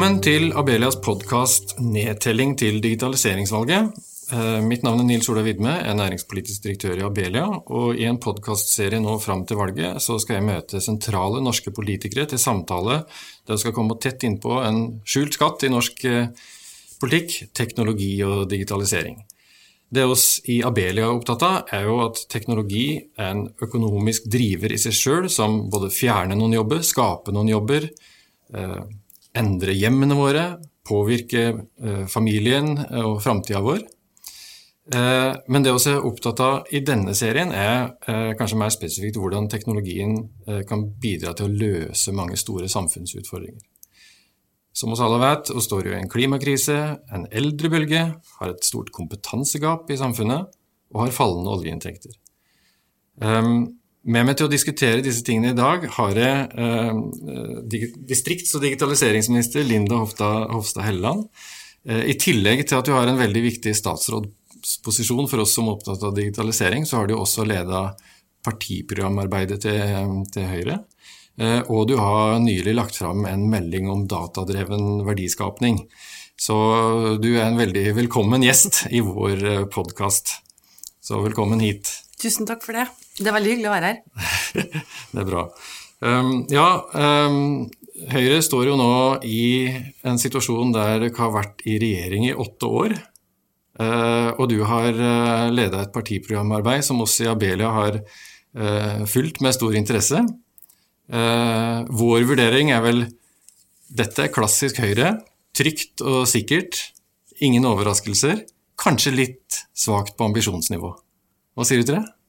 Velkommen til Abelias podkast 'Nedtelling til digitaliseringsvalget'. Eh, mitt navn er Nils Ola Vidme, jeg er næringspolitisk direktør i Abelia. Og i en podkastserie nå fram til valget så skal jeg møte sentrale norske politikere til samtale der vi skal komme tett innpå en skjult skatt i norsk eh, politikk teknologi og digitalisering. Det oss i Abelia er opptatt av, er jo at teknologi er en økonomisk driver i seg sjøl, som både fjerner noen jobber, skaper noen jobber, eh, endre hjemmene våre, påvirke eh, familien eh, og framtida vår. Eh, men det vi er opptatt av i denne serien, er kanskje mer spesifikt hvordan teknologien kan bidra til å løse mange store samfunnsutfordringer. Som oss alle vet, vi står jo i en klimakrise, en eldrebølge, har et stort kompetansegap i samfunnet og har fallende oljeinntekter. Um, med meg til å diskutere disse tingene i dag har jeg eh, distrikts- og digitaliseringsminister Linda Hofstad, Helleland. Eh, I tillegg til at du har en veldig viktig statsrådsposisjon for oss som er opptatt av digitalisering, så har du også leda partiprogramarbeidet til, til Høyre. Eh, og du har nylig lagt fram en melding om datadreven verdiskapning. Så du er en veldig velkommen gjest i vår eh, podkast. Så velkommen hit. Tusen takk for det. Det er veldig hyggelig å være her. det er bra. Um, ja, um, Høyre står jo nå i en situasjon der dere har vært i regjering i åtte år. Uh, og du har uh, eh, leda et partiprogramarbeid som oss i Abelia har uh, fulgt med stor interesse. Uh, vår vurdering er vel dette er klassisk Høyre. Trygt og sikkert. Ingen overraskelser. Kanskje litt svakt på ambisjonsnivå. Hva sier du til det?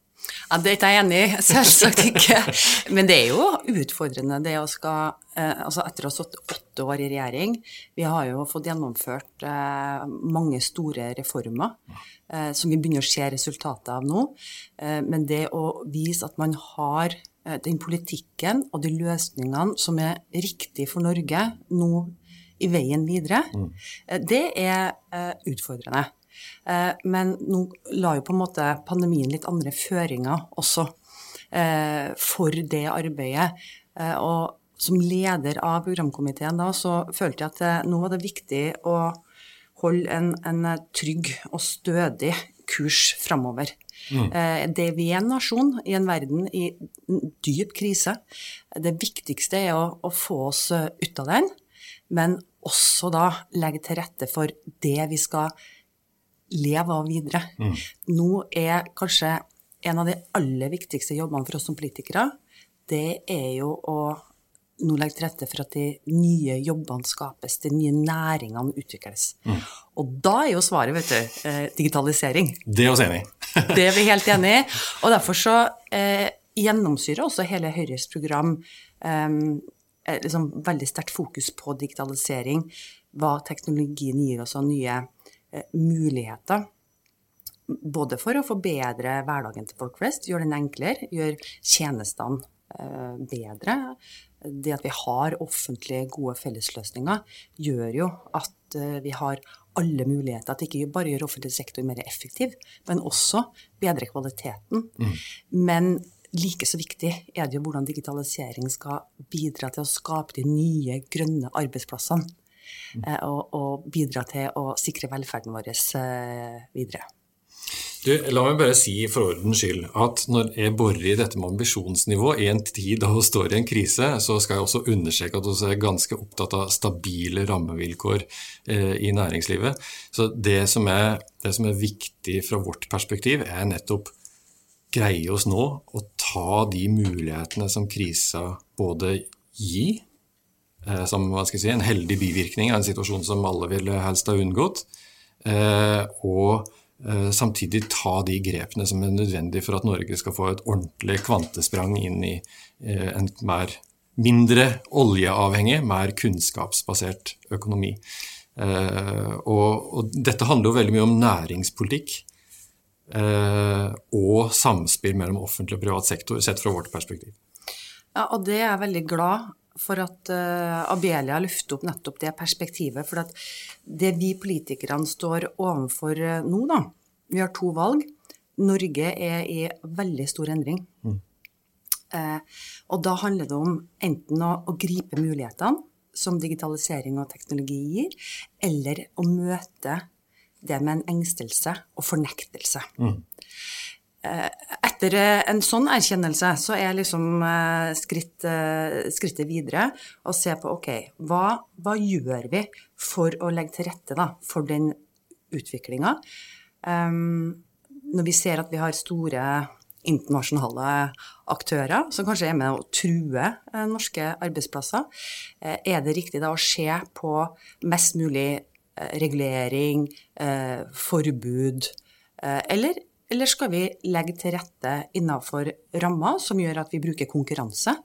Ja, Det er jeg enig i, selvsagt ikke. Men det er jo utfordrende det å skal eh, Altså etter å ha sittet åtte år i regjering, vi har jo fått gjennomført eh, mange store reformer eh, som vi begynner å se resultatet av nå. Men det å vise at man har den politikken og de løsningene som er riktig for Norge nå i veien videre, mm. Det er utfordrende. Eh, men nå la jo på en måte pandemien litt andre føringer også eh, for det arbeidet. Eh, og som leder av programkomiteen da, så følte jeg at nå var det viktig å holde en, en trygg og stødig kurs framover. Mm. Det vi er en nasjon i en verden i dyp krise. Det viktigste er å, å få oss ut av den, men også da legge til rette for det vi skal leve av videre. Mm. Nå er kanskje en av de aller viktigste jobbene for oss som politikere, det er jo å nå legge til rette for at de nye jobbene skapes, de nye næringene utvikles. Mm. Og da er jo svaret, vet du, eh, digitalisering. Det er vi enig i. det er vi helt enig i. Og derfor så eh, gjennomsyrer også hele Høyres program eh, liksom veldig sterkt fokus på digitalisering, hva teknologien gir oss av nye muligheter. Både for å forbedre hverdagen til folk flest, gjøre den enklere, gjøre tjenestene eh, bedre. Det at vi har offentlige, gode fellesløsninger, gjør jo at eh, vi har alle muligheter At det ikke bare gjør offentlig sektor mer effektiv, men også bedre kvaliteten. Mm. Men like så viktig er det jo hvordan digitalisering skal bidra til å skape de nye, grønne arbeidsplassene. Eh, og, og bidra til å sikre velferden vår eh, videre. Du, la meg bare si for ordens skyld at når jeg borer i dette med ambisjonsnivå i en tid da vi står i en krise, så skal jeg også understreke at vi er ganske opptatt av stabile rammevilkår eh, i næringslivet. Så det som, er, det som, er, viktig fra vårt perspektiv, er nettopp greie oss nå å ta de mulighetene som krisa både gir, som hva skal jeg si, en heldig bivirkning av en situasjon som alle ville helst ha unngått. Eh, og eh, samtidig ta de grepene som er nødvendige for at Norge skal få et ordentlig kvantesprang inn i en mer mindre oljeavhengig, mer kunnskapsbasert økonomi. Og dette handler jo veldig mye om næringspolitikk. Og samspill mellom offentlig og privat sektor, sett fra vårt perspektiv. Ja, og det er jeg veldig glad for at uh, Abelia løfter opp nettopp det perspektivet. For at det vi politikerne står overfor uh, nå, da Vi har to valg. Norge er i veldig stor endring. Mm. Uh, og da handler det om enten å, å gripe mulighetene som digitalisering og teknologi gir, eller å møte det med en engstelse og fornektelse. Mm. Etter en sånn erkjennelse så er liksom skritt, skrittet videre å se på ok, hva, hva, gjør vi for å legge til rette da, for den utviklinga? Um, når vi ser at vi har store internasjonale aktører som kanskje er med å true eh, norske arbeidsplasser. Eh, er det riktig da å se på mest mulig eh, regulering, forbud, eller, eller skal vi legge til rette innenfor rammer som gjør at vi bruker konkurranse?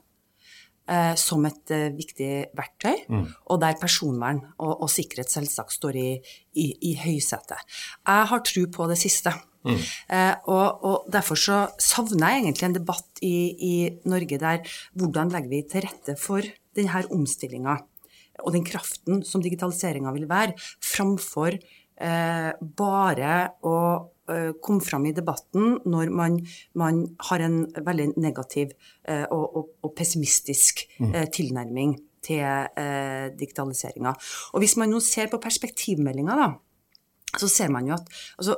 som et viktig verktøy, mm. og der personvern og, og, sikkerhet selvsagt står i, i, i høysetet. Jeg har tro på det siste. Mm. Eh, og, og, derfor så savner jeg egentlig en debatt i, i Norge der hvordan legger vi til rette for denne omstillinga og den kraften som digitaliseringa vil være, framfor eh, bare å eh, komme fram i debatten når man, man har en veldig negativ eh, og, og, og, pessimistisk mm. eh, tilnærming til eh, digitaliseringa. Og hvis man nå ser på perspektivmeldinga, da, så ser man jo at altså,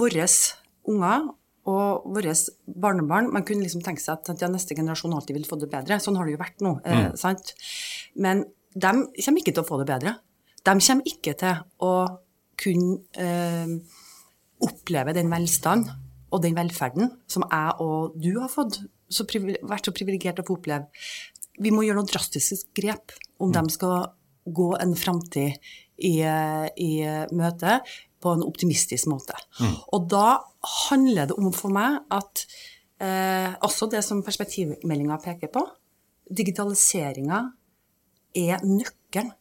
våre unger og våre barnebarn Man kunne liksom tenke seg at ja, neste generasjon alltid vil få det bedre. Sånn har det jo vært nå. Eh, mm. sant? Men de kommer ikke til å få det bedre. De kommer ikke til å kunne eh, oppleve den velstand og den velferden som jeg og du har fått, så vært så privilegert å få oppleve. Vi må gjøre noen drastiske grep om mm. de skal gå en framtid i, i møte på en optimistisk måte. Mm. Og da handler det om for meg at eh, også det som perspektivmeldinga peker på, digitaliseringa er nøkkelen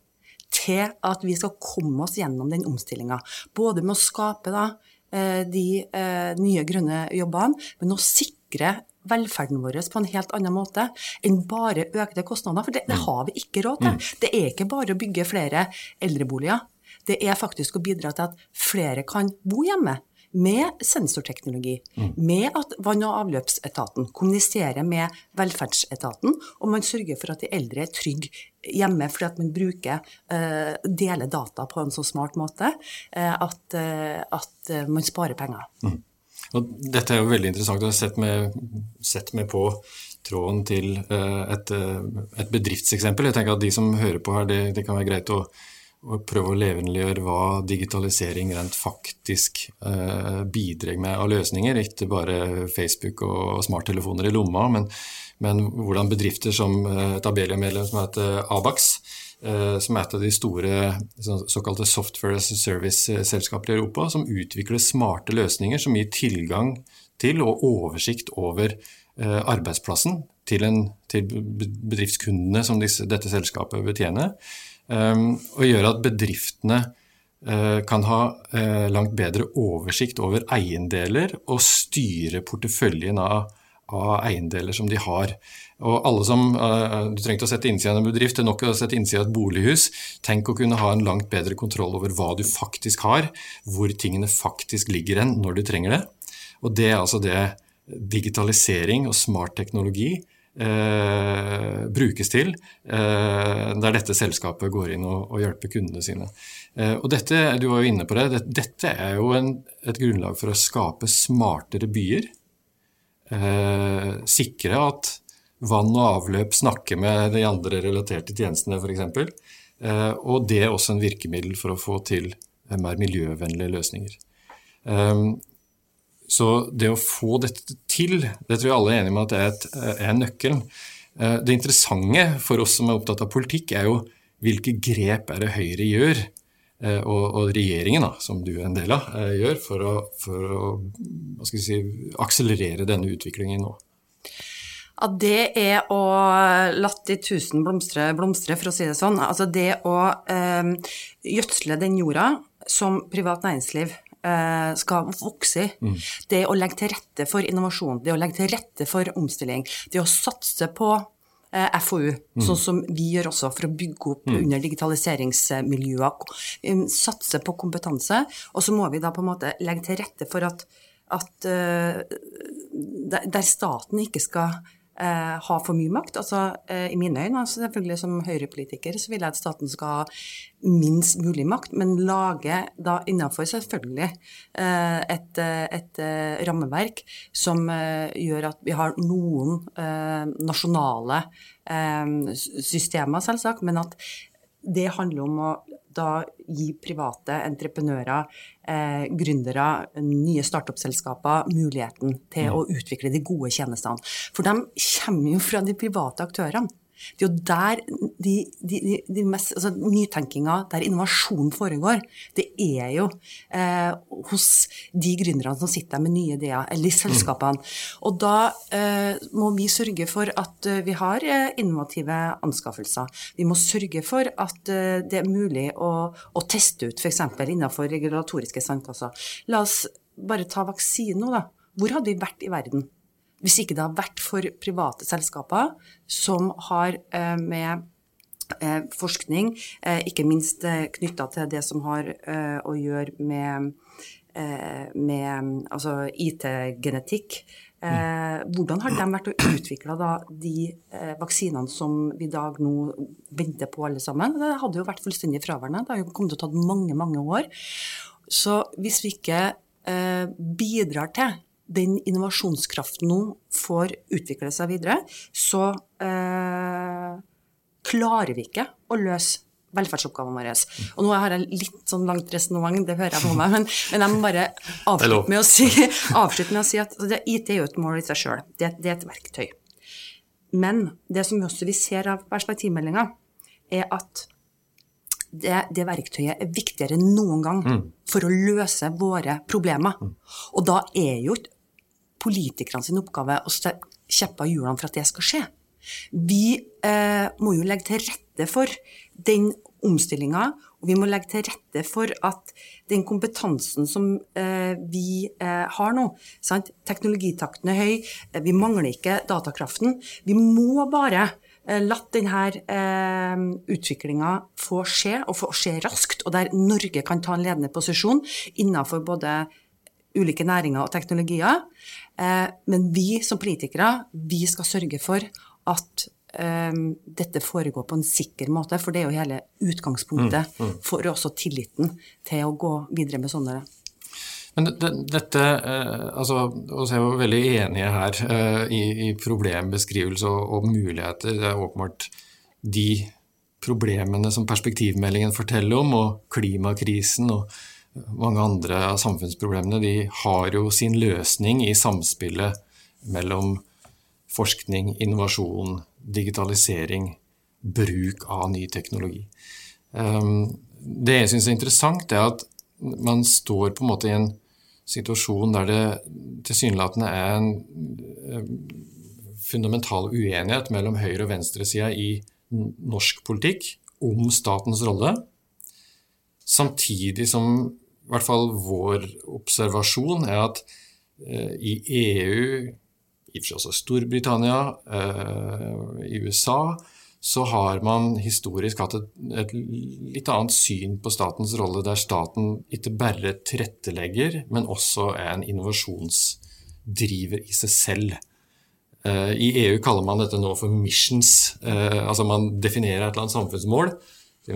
til at vi skal komme oss gjennom den omstillinga. Både med å skape da, de eh, nye grønne jobbene, men å sikre velferden vår på en helt annen måte enn bare økte kostnader. For det, det mm. har vi ikke råd til. Mm. Det er ikke bare å bygge flere eldreboliger det er faktisk å bidra til at flere kan bo hjemme. Med sensorteknologi, mm. med at vann- og avløpsetaten kommuniserer med velferdsetaten, og man sørger for at de eldre er trygge hjemme fordi at man bruker, uh, deler data på en så smart måte uh, at, uh, at man sparer penger. Mm. Og dette er jo veldig interessant. å har sett meg, sett meg på tråden til et, et, bedriftseksempel. Jeg tenker at De som hører på her, det, det kan være greit å og prøve å levendegjøre hva digitalisering rent faktisk eh, bidrar med av løsninger. Ikke bare Facebook og smarttelefoner i lomma, men, men hvordan bedrifter som eh, et Abelia-medlem som heter Abax, eh, som er et av de store såkalte software service-selskaper i Europa, som utvikler smarte løsninger som gir tilgang til og oversikt over eh, arbeidsplassen til, en, til bedriftskundene som disse, dette selskapet betjener. Ehm, og gjøre at bedriftene eh, kan ha eh, langt bedre oversikt over eiendeler og styre porteføljen av, av eiendeler som de har. Og alle som, eh, Du trenger å sette innsida av en bedrift, det er nok å sette innsida av et bolighus. Tenk å kunne ha en langt bedre kontroll over hva du faktisk har, hvor tingene faktisk ligger hen når du trenger det. Og det er altså det digitalisering og smart teknologi eh, brukes til, eh, der dette selskapet går inn og, og hjelper kundene sine. Eh, og dette, Du var jo inne på det, dette, dette er jo en, et grunnlag for å skape smartere byer. Eh, sikre at vann og avløp snakker med de andre relaterte tjenestene f.eks. Eh, og det er også en virkemiddel for å få til mer miljøvennlige løsninger. Um, så det å få dette til, det tror jeg alle er enige om at det er, et, er nøkkelen. Eh, det interessante for oss som er opptatt av politikk, er jo hvilke grep er det Høyre gjør, eh, og, og regjeringen, da, som du er en del av, eh, gjør for å, for å si, akselerere denne utviklingen nå. Ja, det er å la de tusen blomstre blomstre, for å si det sånn. Altså det å eh, gjødsle den jorda som privat næringsliv Eh, skal vokse i. Mm. Det å legge til rette for innovasjon, det å legge til rette for omstilling, det å satse på eh, FoU, mm. sånn som vi gjør også for å bygge opp mm. under digitaliseringsmiljøer. Satse på kompetanse. Og så må vi da på en måte legge til rette for at, at uh, der staten ikke skal eh, ha for mye makt. Altså, eh, I mine øyne, altså, selvfølgelig som høyrepolitiker, så vil jeg at staten skal ha minst mulig makt, men lage da innenfor selvfølgelig eh, et, eh, et, et rammeverk som gjør at vi har noen nasjonale systemer, selvsagt, men at det handler om å da gi private entreprenører, eh, gründere, nye startup-selskaper muligheten til mm. å utvikle de gode tjenestene. For de kommer jo fra de private aktørene. Det er jo der de, de, de mest, altså nytenkinga, der innovasjonen foregår, det er jo eh, hos de gründerne som sitter med nye ideer, eller i selskapene. Mm. Og da eh, må vi sørge for at uh, vi har eh, innovative anskaffelser. Vi må sørge for at uh, det er mulig å, å teste ut f.eks. innenfor regulatoriske sandkasser. La oss bare ta vaksine nå, da. Hvor hadde vi vært i verden? Hvis ikke det har vært for private selskaper som har eh, med eh, forskning, eh, ikke minst knytta til det som har å gjøre med, med altså IT-genetikk. hvordan har de vært og utvikla de vaksinene som vi i dag nå venter på alle sammen? Det hadde jo vært fullstendig fraværende. Det har jo kommet til å ta mange, mange år. Så hvis vi ikke bidrar til den innovasjonskraften nå får utvikle seg videre, så eh, klarer vi ikke å løse velferdsoppgavene våre. Og nå har jeg litt sånn langt resonnement, det hører jeg på meg, men, men, jeg må bare avslutte med si, avslutte med å si at altså, det, IT er jo et mål i seg sjøl. Det, det, er et verktøy. Men det som også vi ser av perspektivmeldinga, er at det, det, verktøyet er viktigere enn noen gang mm. for å løse våre problemer. Mm. Og da er jo ikke politikerne sin oppgave å kjeppe hjulene for at det skal skje. Vi eh, må jo legge til rette for den omstillinga, og vi må legge til rette for at den kompetansen som eh, vi eh, har nå sant? Teknologitakten er høy, eh, vi mangler ikke datakraften. Vi må bare eh, latt denne eh, utviklinga få skje, og få skje raskt, og der Norge kan ta en ledende posisjon innenfor både ulike næringer og teknologier. Eh, men vi som politikere, vi skal sørge for at um, dette foregår på en sikker måte, for det er jo hele utgangspunktet mm, mm. for også tilliten til å gå videre med sånne. Men dette, eh, altså, oss er jo veldig enige her eh, i, problembeskrivelse og, og, muligheter. Det er åpenbart de problemene som perspektivmeldingen forteller om, og klimakrisen og mange andre av samfunnsproblemene de har jo sin løsning i samspillet mellom forskning, innovasjon, digitalisering, bruk av ny teknologi. Ehm, det jeg syns er interessant, er at man står på en måte i en situasjon der det tilsynelatende er en eh, fundamental uenighet mellom høyre- og venstresida i norsk politikk om statens rolle Samtidig som i hvert fall vår observasjon er at eh, i EU, i og for seg Storbritannia, eh, i USA, så har man historisk hatt et, et, litt annet syn på statens rolle, der staten ikke bare tilrettelegger, men også er en innovasjonsdriver i seg selv. Eh, I EU kaller man dette nå for missions. Eh, altså Man definerer et eller annet samfunnsmål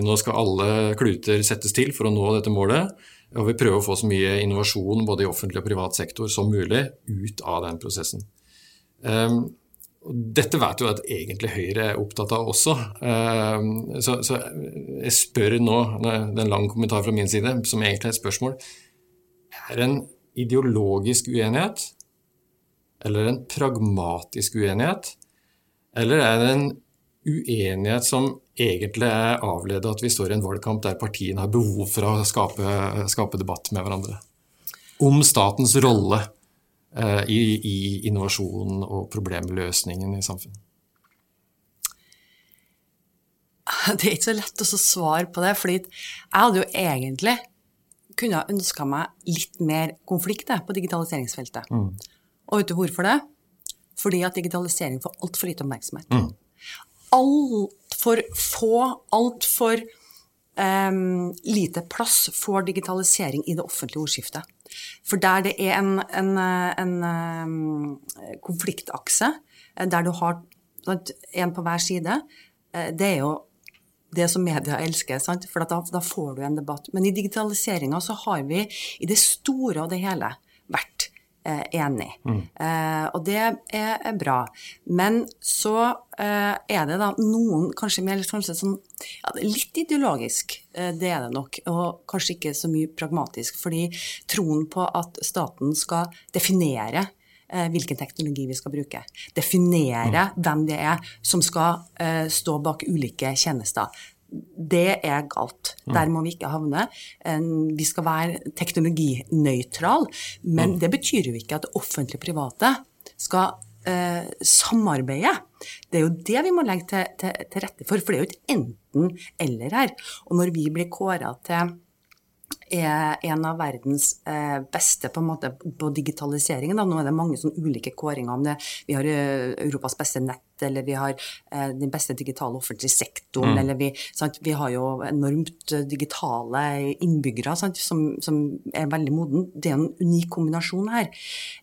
nå skal alle kluter settes til for å nå dette målet. Og vi prøver å få så mye innovasjon både i offentlig og privat sektor som mulig ut av den prosessen. Um, dette vet jo at egentlig Høyre er opptatt av også. Um, så, så, jeg spør nå, det er en lang kommentar fra min side, som egentlig er et spørsmål. Er det en ideologisk uenighet? Eller en pragmatisk uenighet? Eller er det en uenighet som egentlig er avledet at vi står i en valgkamp der partiene har behov for å skape, skape debatt med hverandre. Om statens rolle eh, i, i, innovasjonen og problemløsningen i samfunnet. Det er ikke så lett å svare på det, fordi jeg hadde jo egentlig kunne ønska meg litt mer konflikt på digitaliseringsfeltet. Mm. Og vet du hvorfor det? Fordi at digitalisering får altfor lite oppmerksomhet. Mm altfor få, altfor um, lite plass for digitalisering i det offentlige ordskiftet. For der det er en, en, en um, konfliktakse eh, der du har en på hver side, eh, det er jo det som media elsker, sant? for da, da får du en debatt. Men i digitaliseringa så har vi i det store og det hele vært enig. Mm. Eh, og det er, er, bra. Men så eh, er det da noen kanskje mer kanskje sånn, ja, litt ideologisk, eh, det er det nok, og kanskje ikke så mye pragmatisk. Fordi troen på at staten skal definere Eh, hvilken teknologi vi skal bruke. Definere mm. hvem det er som skal uh, stå bak ulike tjenester. Det er galt. Mm. Der må vi ikke havne. Vi skal være teknologinøytral, men mm. det betyr jo ikke at det offentlige private skal eh, samarbeide. Det er jo det vi må legge til, til, til rette for, for det er jo et enten-eller her. Og når vi blir kåra til er en av verdens eh, beste på, måte, på digitaliseringen. Nå er det mange sånn ulike kåringer om det. Vi har eh, Europas beste nett eller vi har eh, den beste digitale offentlige sektoren, mm. eller vi, sant, vi, har jo enormt digitale innbyggere sant, som, som, er veldig moden. Det er en unik kombinasjon her.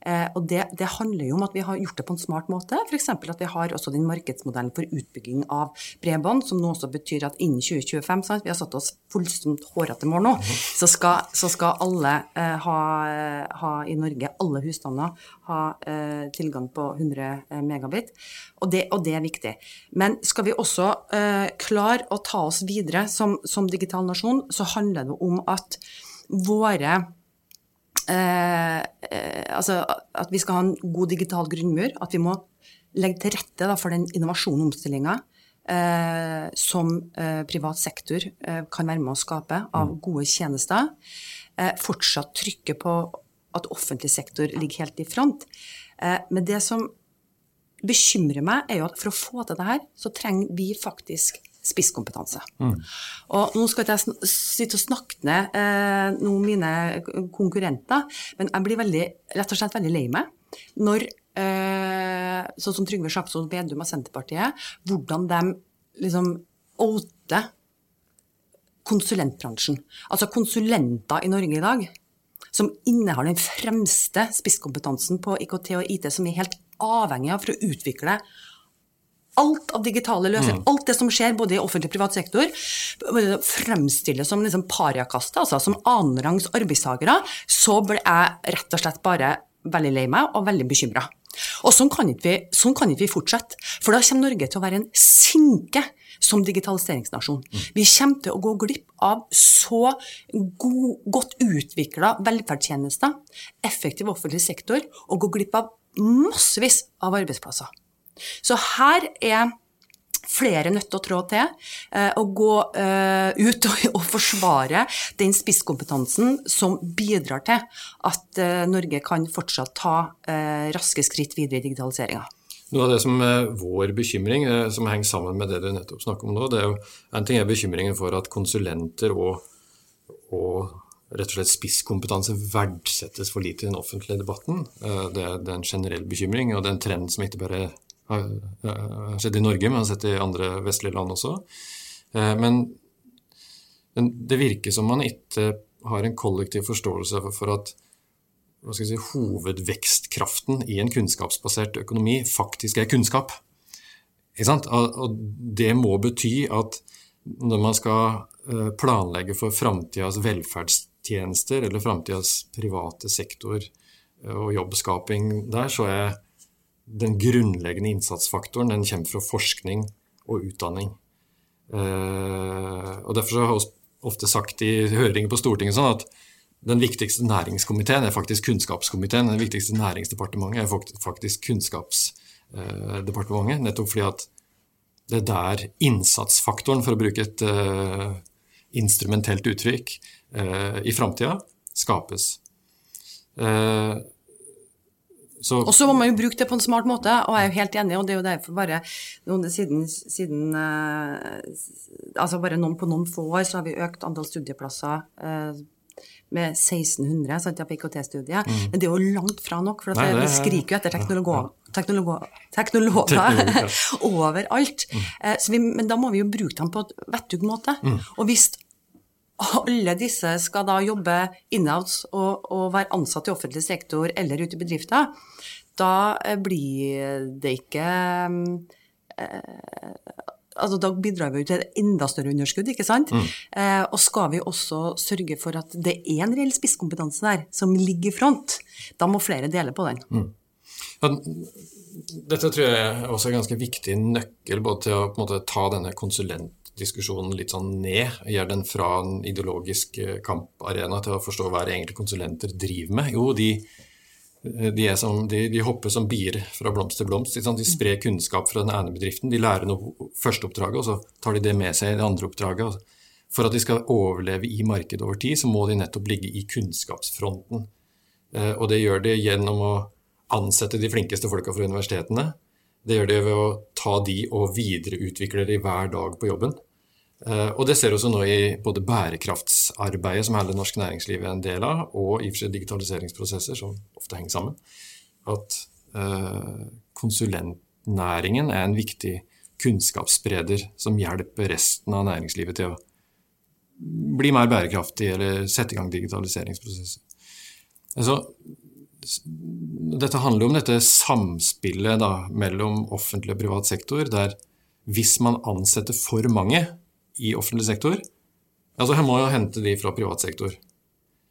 Eh, og det, det, handler jo om at vi har gjort det på en smart måte. F.eks. at vi har også den markedsmodellen for utbygging av bredbånd, som nå også betyr at innen 2025, sant, vi har satt oss fullstendig hårete mål nå, mm. så, skal, så, skal, alle eh, ha, ha, i Norge, alle husstander, ha eh, tilgang på 100 eh, megabit. Og det, og det, er viktig. Men skal vi også uh, klare å ta oss videre som, som, digital nasjon, så handler det om at våre uh, uh, Altså at vi skal ha en god digital grunnmur. At vi må legge til rette da, for den innovasjonen og omstillinga som privat sektor kan være med å skape av mm. gode tjenester. fortsatt trykke på at offentlig sektor ligger helt i front. men det som bekymrer meg, er jo at for å få til det her, så trenger vi faktisk spisskompetanse. Mm. Og nå skal ikke jeg sitte og snakke ned eh, noen mine konkurrenter, men jeg blir veldig, rett og slett veldig lei meg når eh, sånn som Trygve Slagsvold Vedum av Senterpartiet, hvordan de liksom outer konsulentbransjen. Altså konsulenter i Norge i dag som innehar den fremste spisskompetansen på IKT og IT, som er helt avhengig av for å utvikle alt av digitale løsninger, mm. alt det som skjer både i offentlig og privat sektor, fremstilles som liksom pariakaste, altså som annenrangs arbeidstakere, så ble jeg rett og slett bare veldig lei meg og veldig bekymra. Og sånn kan, vi, sånn kan ikke vi fortsette, for da kommer Norge til å være en sinke som digitaliseringsnasjon. Mm. Vi kommer til å gå glipp av så god, godt utvikla velferdstjenester, effektiv offentlig sektor, og gå glipp av massevis av arbeidsplasser. Så her er flere nødt til å trå til eh, og gå uh, ut og, forsvare den spisskompetansen som bidrar til at uh, Norge kan fortsatt ta raske skritt videre i digitaliseringa. Noe av det som er vår bekymring, som henger sammen med det du nettopp snakker om nå, det er jo en ting er bekymringen for at konsulenter og, og rett og slett spisskompetanse verdsettes for lite i den offentlige debatten. Eh, det er en generell bekymring, og det er en trend som ikke bare har skjedd i Norge, men har sett i andre vestlige land også. Eh, men det virker som man ikke har en kollektiv forståelse for at si, hovedvekstkraften i en kunnskapsbasert økonomi faktisk er kunnskap. Og det må bety at når man skal eh, planlegge for framtidas velferds tjenester eller framtidas private sektor eh, og jobbskaping der, så er den grunnleggende innsatsfaktoren den kommer fra forskning og utdanning. Eh, og Derfor har jeg ofte sagt i høringer på Stortinget sånn at den viktigste næringskomiteen er faktisk kunnskapskomiteen. Den viktigste næringsdepartementet er faktisk kunnskapsdepartementet. Nettopp fordi at det er der innsatsfaktoren, for å bruke et instrumentelt uttrykk, Eh, i framtida skapes. Eh, så, og så må man jo bruke det på en smart måte, og jeg er jo helt enig. og det er jo derfor bare siden, siden uh, altså bare noen, På noen få år så har vi økt antall studieplasser med 1600 sant, på IKT-studiet. Mm. Men det er jo langt fra nok, for Nei, det, vi skriker jo etter teknologer, teknologer, teknologer overalt. Mm. Så vi, men da må vi jo bruke dem på et vettug måte. Mm. Og hvis alle disse skal da jobbe innad og, og, være ansatt i offentlig sektor eller ute i bedrifter, da eh, blir det ikke eh, altså Da bidrar vi jo til et enda større underskudd, ikke sant? Mm. Eh, og skal vi også sørge for at det er en reell spisskompetanse der som ligger i front, da må flere dele på den. Mm. Dette tror jeg også er en ganske viktig nøkkel både til å måte, ta denne konsulentdiskusjonen litt sånn ned. Gjør den fra en ideologisk eh, kamparena til å forstå hva egentlig konsulenter driver med. Jo, de de, som, de, de, hopper som bier fra blomst til blomst. De sprer kunnskap fra den ene bedriften. De lærer noe første oppdraget, og så tar de det med seg i det andre oppdraget. For at de skal overleve i markedet over tid, så må de nettopp ligge i kunnskapsfronten. Eh, og det gjør de gjennom å ansette de flinkeste folka fra universitetene. Det gjør de ved å ta de og videreutvikle de hver dag på jobben. Eh, og det ser vi også nå i både bærekraftsarbeidet, som hele norsk næringsliv er en del av, og i og for seg digitaliseringsprosesser, som ofte henger sammen, at uh, konsulentnæringen er en viktig kunnskapsspreder som hjelper resten av næringslivet til å bli mer bærekraftig eller sette i gang digitaliseringsprosesser. Altså, dette handler jo om dette samspillet da, mellom offentlig og privat sektor, der hvis man ansetter for mange i offentlig sektor, altså her må jo hente de fra privat sektor.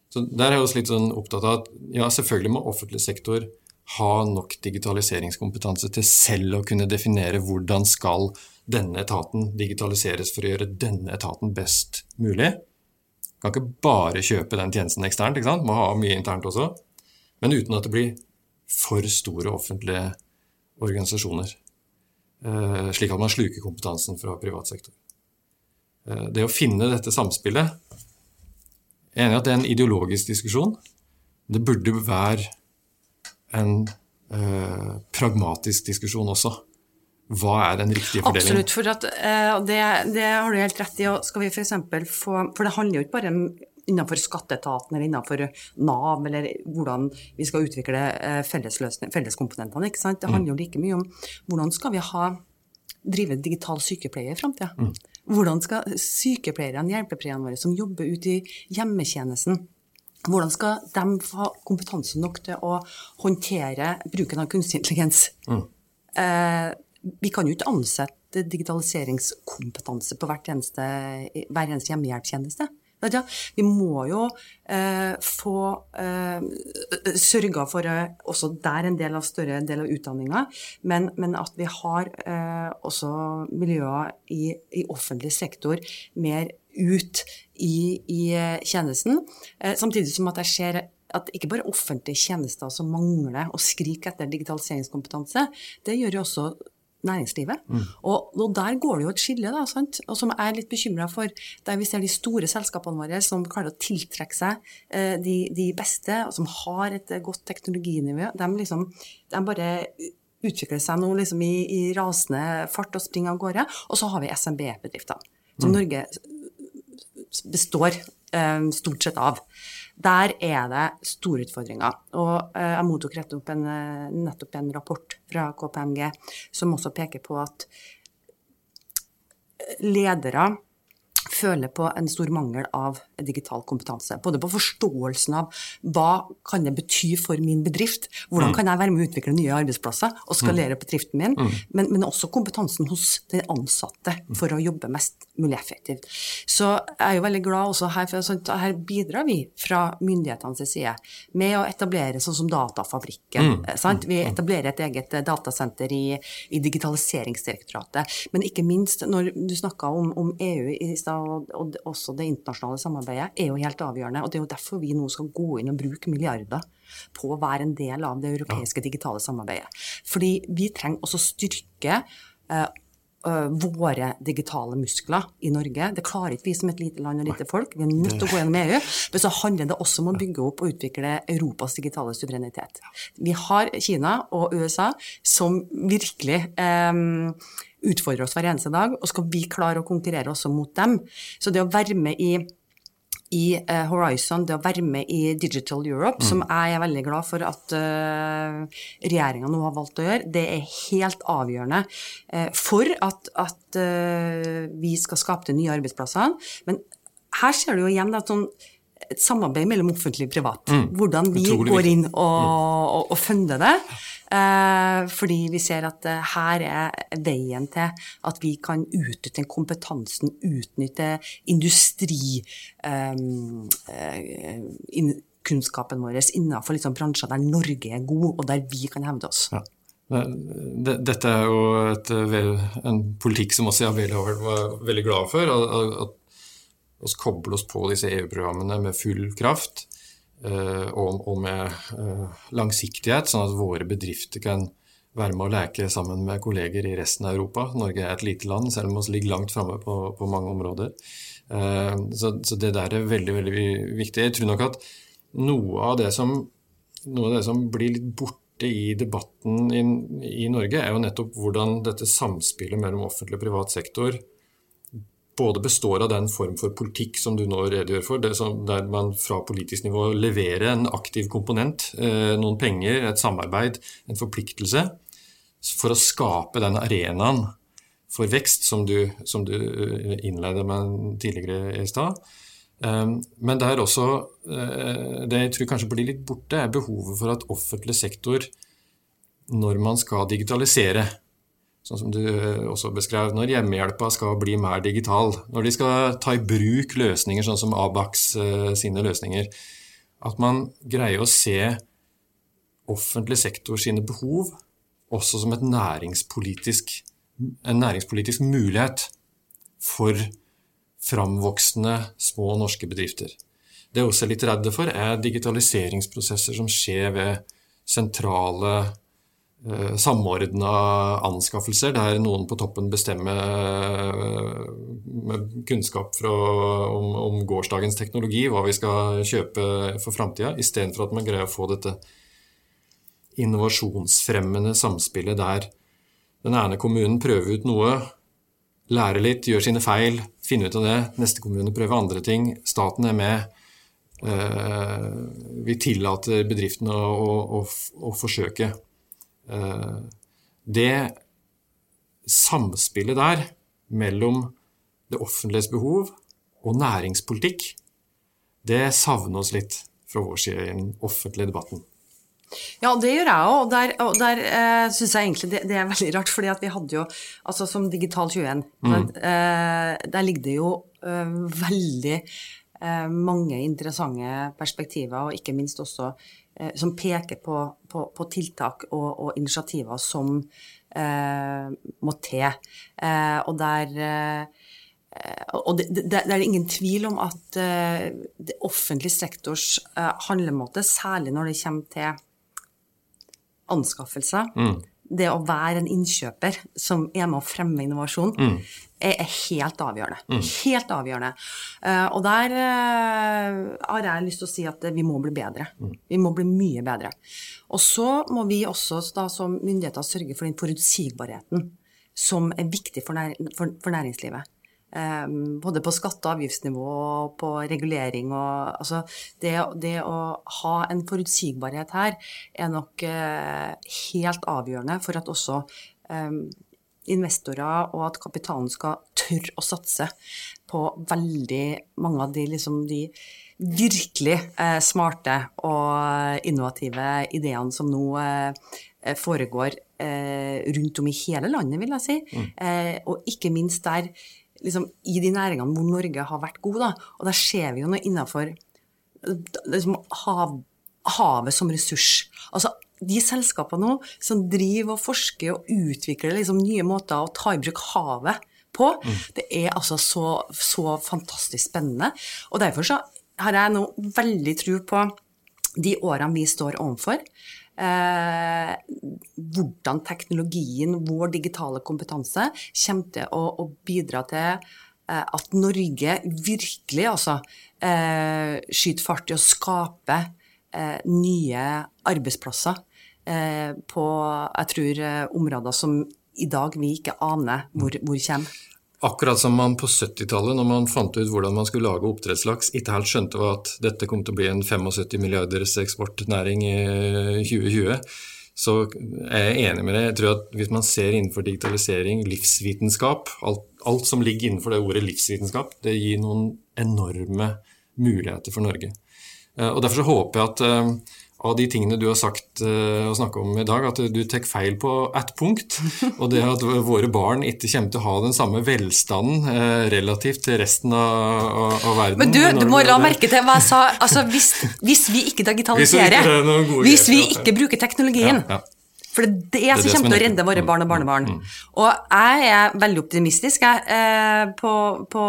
Så Der er jeg også litt sånn opptatt av at ja, selvfølgelig må offentlig sektor ha nok digitaliseringskompetanse til selv å kunne definere hvordan skal denne etaten digitaliseres for å gjøre denne etaten best mulig. Kan ikke bare kjøpe den tjenesten eksternt, ikke sant? må ha mye internt også. Men uten at det blir for store offentlige organisasjoner. Eh, slik at man sluker kompetansen fra privat sektor. Eh, det å finne dette samspillet Jeg er enig i at det er en ideologisk diskusjon. Det burde være en eh, pragmatisk diskusjon også. Hva er den riktige fordelingen? Absolutt, for at, eh, det, det, har du helt rett i. Og skal vi for, få, for det handler jo ikke bare innenfor skatteetaten eller innenfor Nav, eller hvordan vi skal utvikle eh, felleskomponentene. ikke sant? Det handler jo like mye om hvordan skal vi ha drive digital sykepleie i framtida. Mm. Hvordan skal sykepleierne, hjelpepleierne våre som jobber ute i hjemmetjenesten, hvordan skal de få kompetanse nok til å håndtere bruken av kunstig intelligens? Mm. Eh, vi kan jo ikke ansette digitaliseringskompetanse på hvert eneste, hver eneste hjemmehjelpstjeneste. Vi må jo eh, få eh, sørga for eh, også der en del av større del av utdanninga, men, men, at vi har eh, også miljøer i, i, offentlig sektor mer ut i, i eh, tjenesten. Eh, samtidig som at jeg ser at ikke bare offentlige tjenester som mangler og skriker etter digitaliseringskompetanse, det gjør jo også næringslivet. Mm. Og, og, der går det jo et skille, da, sant? og som jeg er litt bekymra for. Der vi ser de store selskapene våre som klarer å tiltrekke seg eh, de, de, beste, og som har et eh, godt teknologinivå. De, liksom, de bare utvikler seg nå liksom i, i, rasende fart og springer av gårde. Og så har vi SMB-bedrifter, som mm. Norge består eh, stort sett av. Der er det store utfordringer. Og eh, jeg mottok en, eh, nettopp en rapport fra KPMG som også peker på at ledere føler på en stor mangel av digital kompetanse. Både på forståelsen av hva kan det bety for min bedrift, hvordan mm. kan jeg være med å utvikle nye arbeidsplasser og skalere mm. bedriften min, mm. men, men, også kompetansen hos den ansatte for å jobbe mest mulig effektivt. Så jeg er jo veldig glad også her, for sånt, her bidrar vi fra myndighetenes side med å etablere sånn som Datafabrikken. Mm. Sant? vi etablerer et eget eh, datasenter i, i Digitaliseringsdirektoratet. Men ikke minst, når du snakka om, om EU i stad, og, og, også det internasjonale samarbeidet, er jo helt avgjørende. og Det er jo derfor vi nå skal gå inn og bruke milliarder på å være en del av det europeiske digitale samarbeidet. Fordi vi trenger også styrke eh, våre digitale muskler i Norge. Det klarer ikke vi som et lite land og lite folk. Vi er nødt til å gå gjennom EU. Men så handler det også om å bygge opp og utvikle Europas digitale suverenitet. Vi har Kina og USA som virkelig eh, utfordrer oss hver eneste dag, og skal vi klare å konkurrere også mot dem. Så det å være med i i uh, Horizon, det å være med i Digital Europe, mm. som jeg er veldig glad for at uh, regjeringa nå har valgt å gjøre, det er helt avgjørende uh, for at, at uh, vi skal skape de nye arbeidsplassene. Men her ser du jo igjen at sånn et samarbeid mellom offentlig og privat. Mm. Hvordan vi går inn og, mm. og, og funder det. Eh, fordi vi ser at eh, her er veien til at vi kan utnytte den kompetansen, utnytte industri, eh, kunnskapen vår innenfor liksom bransjer der Norge er god, og der vi kan hevde oss. Ja. Dette er jo et, en politikk som også Javel har vært veldig glad for. At vi kobler oss på disse EU-programmene med full kraft. Eh, og, med eh, langsiktighet, sånn at våre bedrifter kan være med å leke sammen med kolleger i resten av Europa. Norge er et lite land, selv om vi ligger langt framme på, på, mange områder. Eh, så, så, det der er veldig, veldig viktig. Jeg tror nok at noe av det som, av det som blir litt borte i debatten i, i, Norge, er jo nettopp hvordan dette samspillet mellom offentlig og privat sektor både består av den form for politikk som du nå redegjør for, der man fra politisk nivå leverer en aktiv komponent, eh, noen penger, et samarbeid, en forpliktelse, for å skape den arenaen for vekst som du, som du eh, innledet med tidligere i stad. Eh, men det er også Det jeg tror kanskje blir litt borte, er behovet for at offentlig sektor, når man skal digitalisere, sånn som du eh, også beskrev, når hjemmehjelpa skal bli mer digital, når de skal ta i bruk løsninger sånn som Abax eh, sine løsninger, at man greier å se offentlig sektor sine behov også som næringspolitisk, en næringspolitisk mulighet for framvoksende små norske bedrifter. Det jeg også er litt redde for, er digitaliseringsprosesser som skjer ved sentrale samordna anskaffelser der noen på toppen bestemmer eh, med kunnskap fra, om, om, gårsdagens teknologi hva vi skal kjøpe for framtida, istedenfor at man greier å få dette innovasjonsfremmende samspillet der den ene kommunen prøver ut noe, lærer litt, gjør sine feil, finner ut av det. Neste kommune prøver andre ting. Staten er med. Eh, vi tillater bedriftene å, å, å, å forsøke. Eh, det samspillet der mellom det offentliges behov og næringspolitikk, det savner oss litt fra vår side i den offentlige debatten. Ja, det gjør jeg òg, og der, og der eh, syns jeg egentlig det, det, er veldig rart. fordi at vi hadde jo, altså som Digital 21, mm. eh, der ligger det jo eh, veldig eh, mange interessante perspektiver, og ikke minst også som peker på, på, på tiltak og, og, initiativer som eh, må til. Eh, og der eh, og det, det, det, er ingen tvil om at uh, det offentlige sektors uh, handlemåte, særlig når det kommer til anskaffelser, mm det å være en innkjøper som er med å fremme innovasjon, mm. Er, helt avgjørende. Mm. Helt avgjørende. Uh, og der uh, har jeg lyst til å si at vi må bli bedre. Mm. Vi må bli mye bedre. Og så må vi også da, som myndigheter sørge for den forutsigbarheten som er viktig for, nær, for, for næringslivet. Um, både på skatte- og avgiftsnivå og på regulering. Og, altså, det, det, å ha en forutsigbarhet her er nok uh, helt avgjørende for at også um, investorer og at kapitalen skal tørre å satse på veldig mange av de, liksom, de virkelig eh, smarte og innovative ideene som nå eh, foregår rundt om i hele landet, vil jeg si. Mm. og ikke minst der liksom, i de næringene hvor Norge har vært god. Da. Og der ser vi jo noe innafor liksom, hav, havet som ressurs. Altså, de selskapene nå som driver og forsker og utvikler liksom, nye måter å ta i bruk havet på, mm. det er altså så, så, fantastisk spennende. Og derfor så har jeg nå veldig tro på de årene vi står overfor eh, hvordan teknologien, vår digitale kompetanse, kommer til å, å bidra til eh, at Norge virkelig altså, eh, skyter fart i å skape eh, nye arbeidsplasser på jeg tror, eh, områder som i dag vi ikke aner hvor, hvor kommer. Akkurat som man på 70-tallet, når man fant ut hvordan man skulle lage oppdrettslaks, ikke helt skjønte at dette kom til å bli en 75 milliarders eksportnæring i 2020, så er jeg enig med deg. Jeg tror at hvis man ser innenfor digitalisering, livsvitenskap, alt, alt som ligger innenfor det ordet livsvitenskap, det gir noen enorme muligheter for Norge. Eh, og Derfor så håper jeg at, eh, av de tingene du har sagt og snakket om i dag, at du tar feil på ett punkt. Og det at våre barn ikke kommer til å ha den samme velstanden uh, relativt til resten av, av, av verden. Men du, du må la merke til hva jeg sa. Altså, hvis, hvis vi ikke digitaliserer, hvis, vi ikke bruker teknologien ja, ja. For det er det, som kommer til å redde våre barn og barnebarn. Mm, mm. Og jeg er veldig optimistisk jeg, eh, på, på,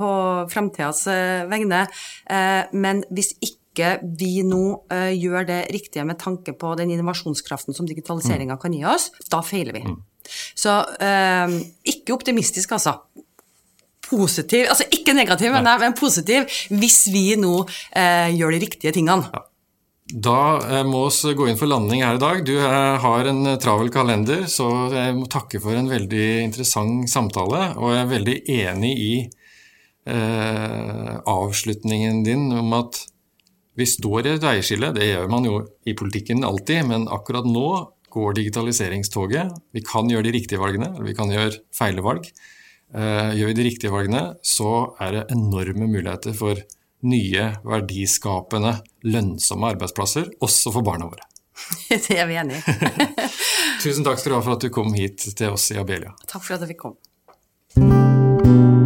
på framtidas eh, vegne. Eh, men hvis ikke vi nå uh, gjør det riktige med tanke på den innovasjonskraften som digitaliseringa mm. kan gi oss, da feiler vi. Mm. Så uh, ikke optimistisk, altså. Positiv, altså ikke negativ, men, men positiv, hvis vi nå uh, gjør de riktige tingene. Ja. Da må vi gå inn for landing her i dag. Du har en travel kalender, så jeg må takke for en veldig interessant samtale. Og jeg er veldig enig i eh, avslutningen din om at vi står i et veiskille. Det gjør man jo i politikken alltid, men akkurat nå går digitaliseringstoget. Vi kan gjøre de riktige valgene, eller vi kan gjøre feile valg. Eh, gjør vi de riktige valgene, så er det enorme muligheter for nye, verdiskapende, lønnsomme arbeidsplasser, også for barna våre. Det er vi enig i. Tusen takk skal du ha for at du kom hit til oss i Abelia. Takk for at jeg fikk komme.